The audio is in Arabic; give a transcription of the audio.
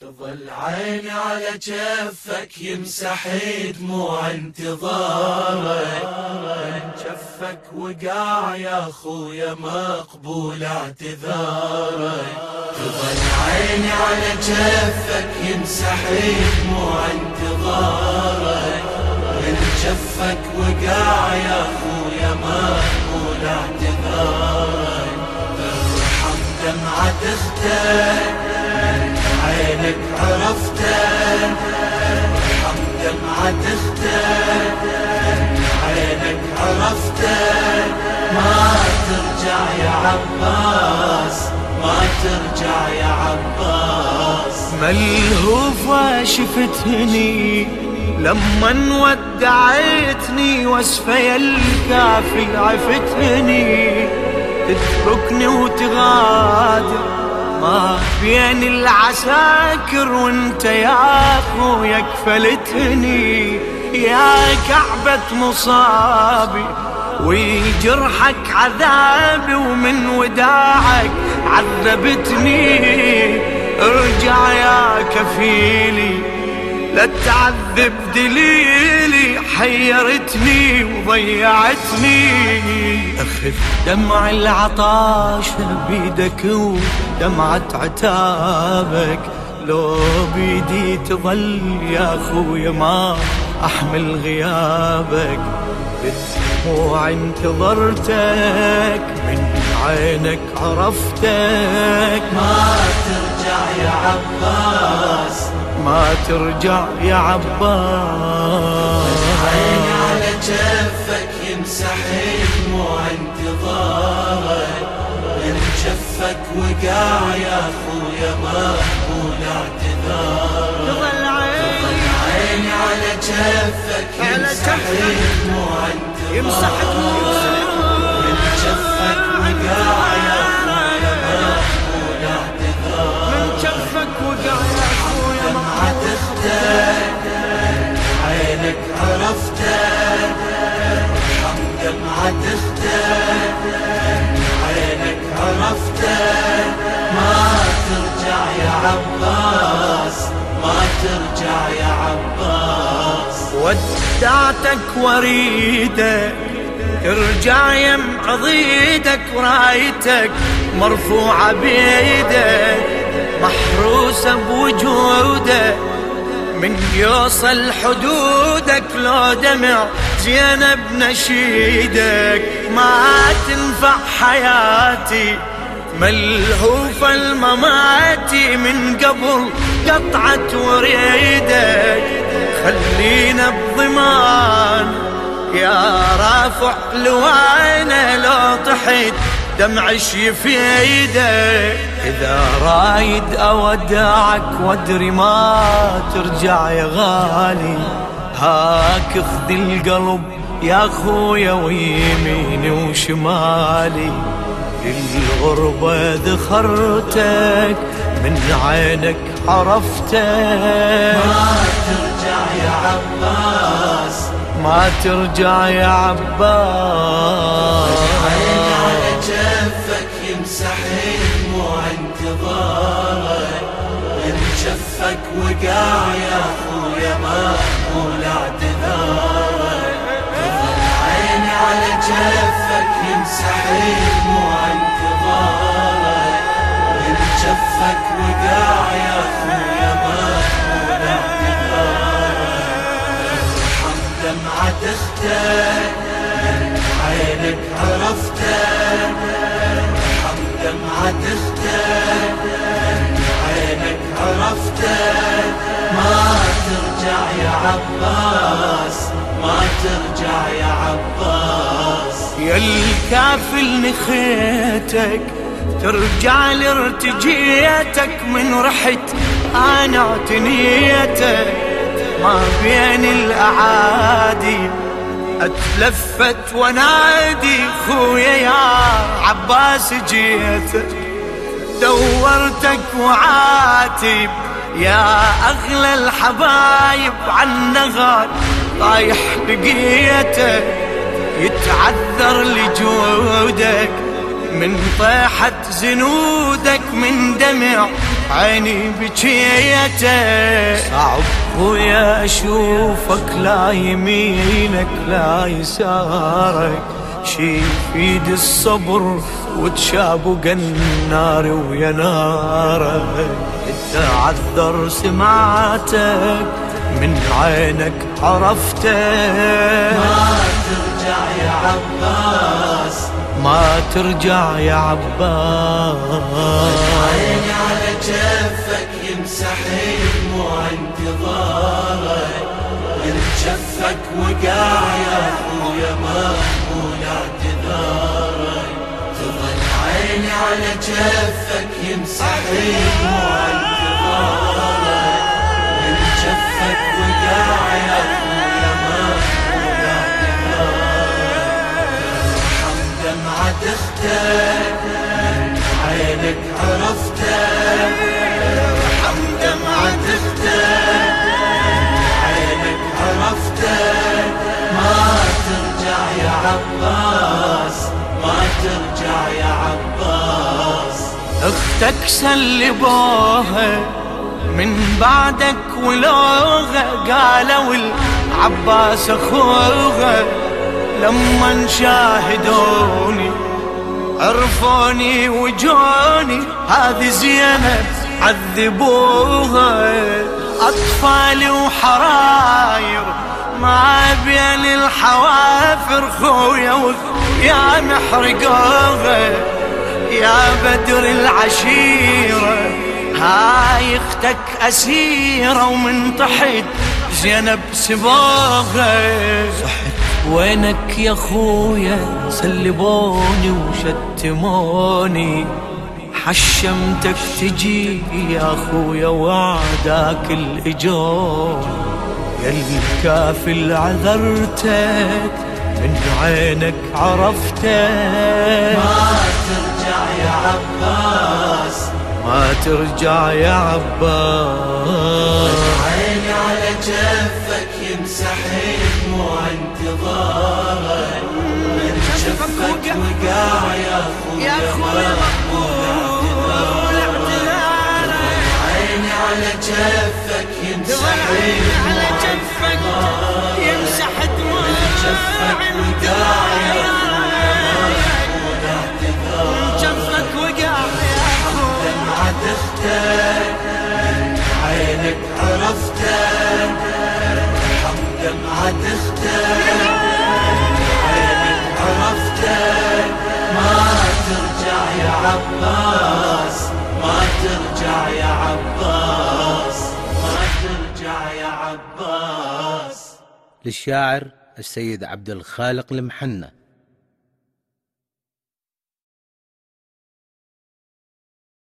تظل عيني على جفك يمسح دموع انتظارك. جفك وقع يا خويا مقبول اعتذارك. تظل عيني على جفك يمسح دموع انتظارك. جفك وقع يا خويا مقبول اعتذارك. ارحم دمعة أختك. عينك عرفته ارحم دمعة أختك عينك عرفته ما ترجع يا عباس ما ترجع يا عباس. ملهوفة شفتني لما ودعيتني وصفي الكافي عفتني. تتركني وتغادر ما بين العساكر وانت يا اخويا كفلتني يا كعبة مصابي وجرحك عذابي ومن وداعك عذبتني. ارجع يا كفيلي. لا تعذب دليلي حيرتني وضيعتني. اخذ دمع العطاش بيدك ودمعة عتابك. لو بيدي تظل يا اخويا ما أحمل غيابك. بالدموع انتظرتك من عينك عرفتك. ما ترجع يا عباس. ما ترجع يا عباس. عيني على جفك يمسح دموع انتظارك من جفك وقع يا أخويا مقبول اعتذارك تظل عيني على جفك يمسح دموع انتظارك يمسح من ودعتك وريدك ترجع يم عضيدك ورايتك مرفوعة بيدك محروسة بوجودك من يوصل حدودك لو دمع زينب نشيدك. ما تنفع حياتي ملهوفة المماتي من قبل قطعت وريدك. خلينا بضمان. يا رافع لوانا لو طحت دمعش يفيدك إذا رايد أودعك وادري ما ترجع يا غالي. هاك خذ القلب يا خويا ويميني وشمالي. الغربة ذخرتك من عينك عرفتك. عباس. ما ترجع يا عباس. عيني على جفك يمسح دموع انتظارك من جفك وقع يا أخويا مقبول اعتذارك تظل عيني على جفك يمسح دموع انتظارك من جفك وقع يا أخويا دمعة أختك عينك عرفتك ارحم دمعة أختك عينك عرفتك ما ترجع يا عباس ما ترجع يا عباس يا الكافل نخيتك ترجع لارتجيتك من رحت أنا اعتنيتك ما بين الأعادي أتلفت ونادي خويا يا عباس جيتك دورتك وعاتب يا أغلى الحبايب عن نغال طايح بقيتك يتعذر لجودك من طيحة زنودك من دمع عيني بجيته صعب. ويا أشوفك لا يمينك لا يسارك. شي يفيد الصبر وتشابق النار ويا نارك. تعذر سمعتك من عينك عرفتك. ما ترجع يا عباس. ما ترجع يا عباس. عيني على جفك يمسح دموع انتظارك من جفك وقع يا اخويا مقبول اعتذارك تظل عيني على جفك يمسح دموع انتظارك من جفك وقع يا اخويا مقبول اعتذارك دمعة أختك من عينك عرفتك ما ترجع يا عباس أختك سلبوها من بعدك ولوغة قالوا العباس اخوها لما شاهدوني عرفوني وجوني هذه زينب عذبوها. اطفالي وحراير ما بين الحوافر خويا ويا محرقوها يا بدر العشيرة. هاي أختك أسيرة ومن تحت زينب سباغة. وينك يا خويا؟ سلبوني وشتموني. حشمتك تجي يا خويا وعداك الإجور يا الكافل عذرتك من عينك عرفتك. ما ترجع يا عباس. ما ترجع يا عباس. عيني على جفك يمسح دموع انتظارك من جفك وقع يا أخويا مقبول عينك عرفتك ارحم دمعة أختك من عينك عرفتك ما ترجع يا عباس ما ترجع يا عباس ما ترجع يا عباس. للشاعر السيد عبد الخالق المحنة.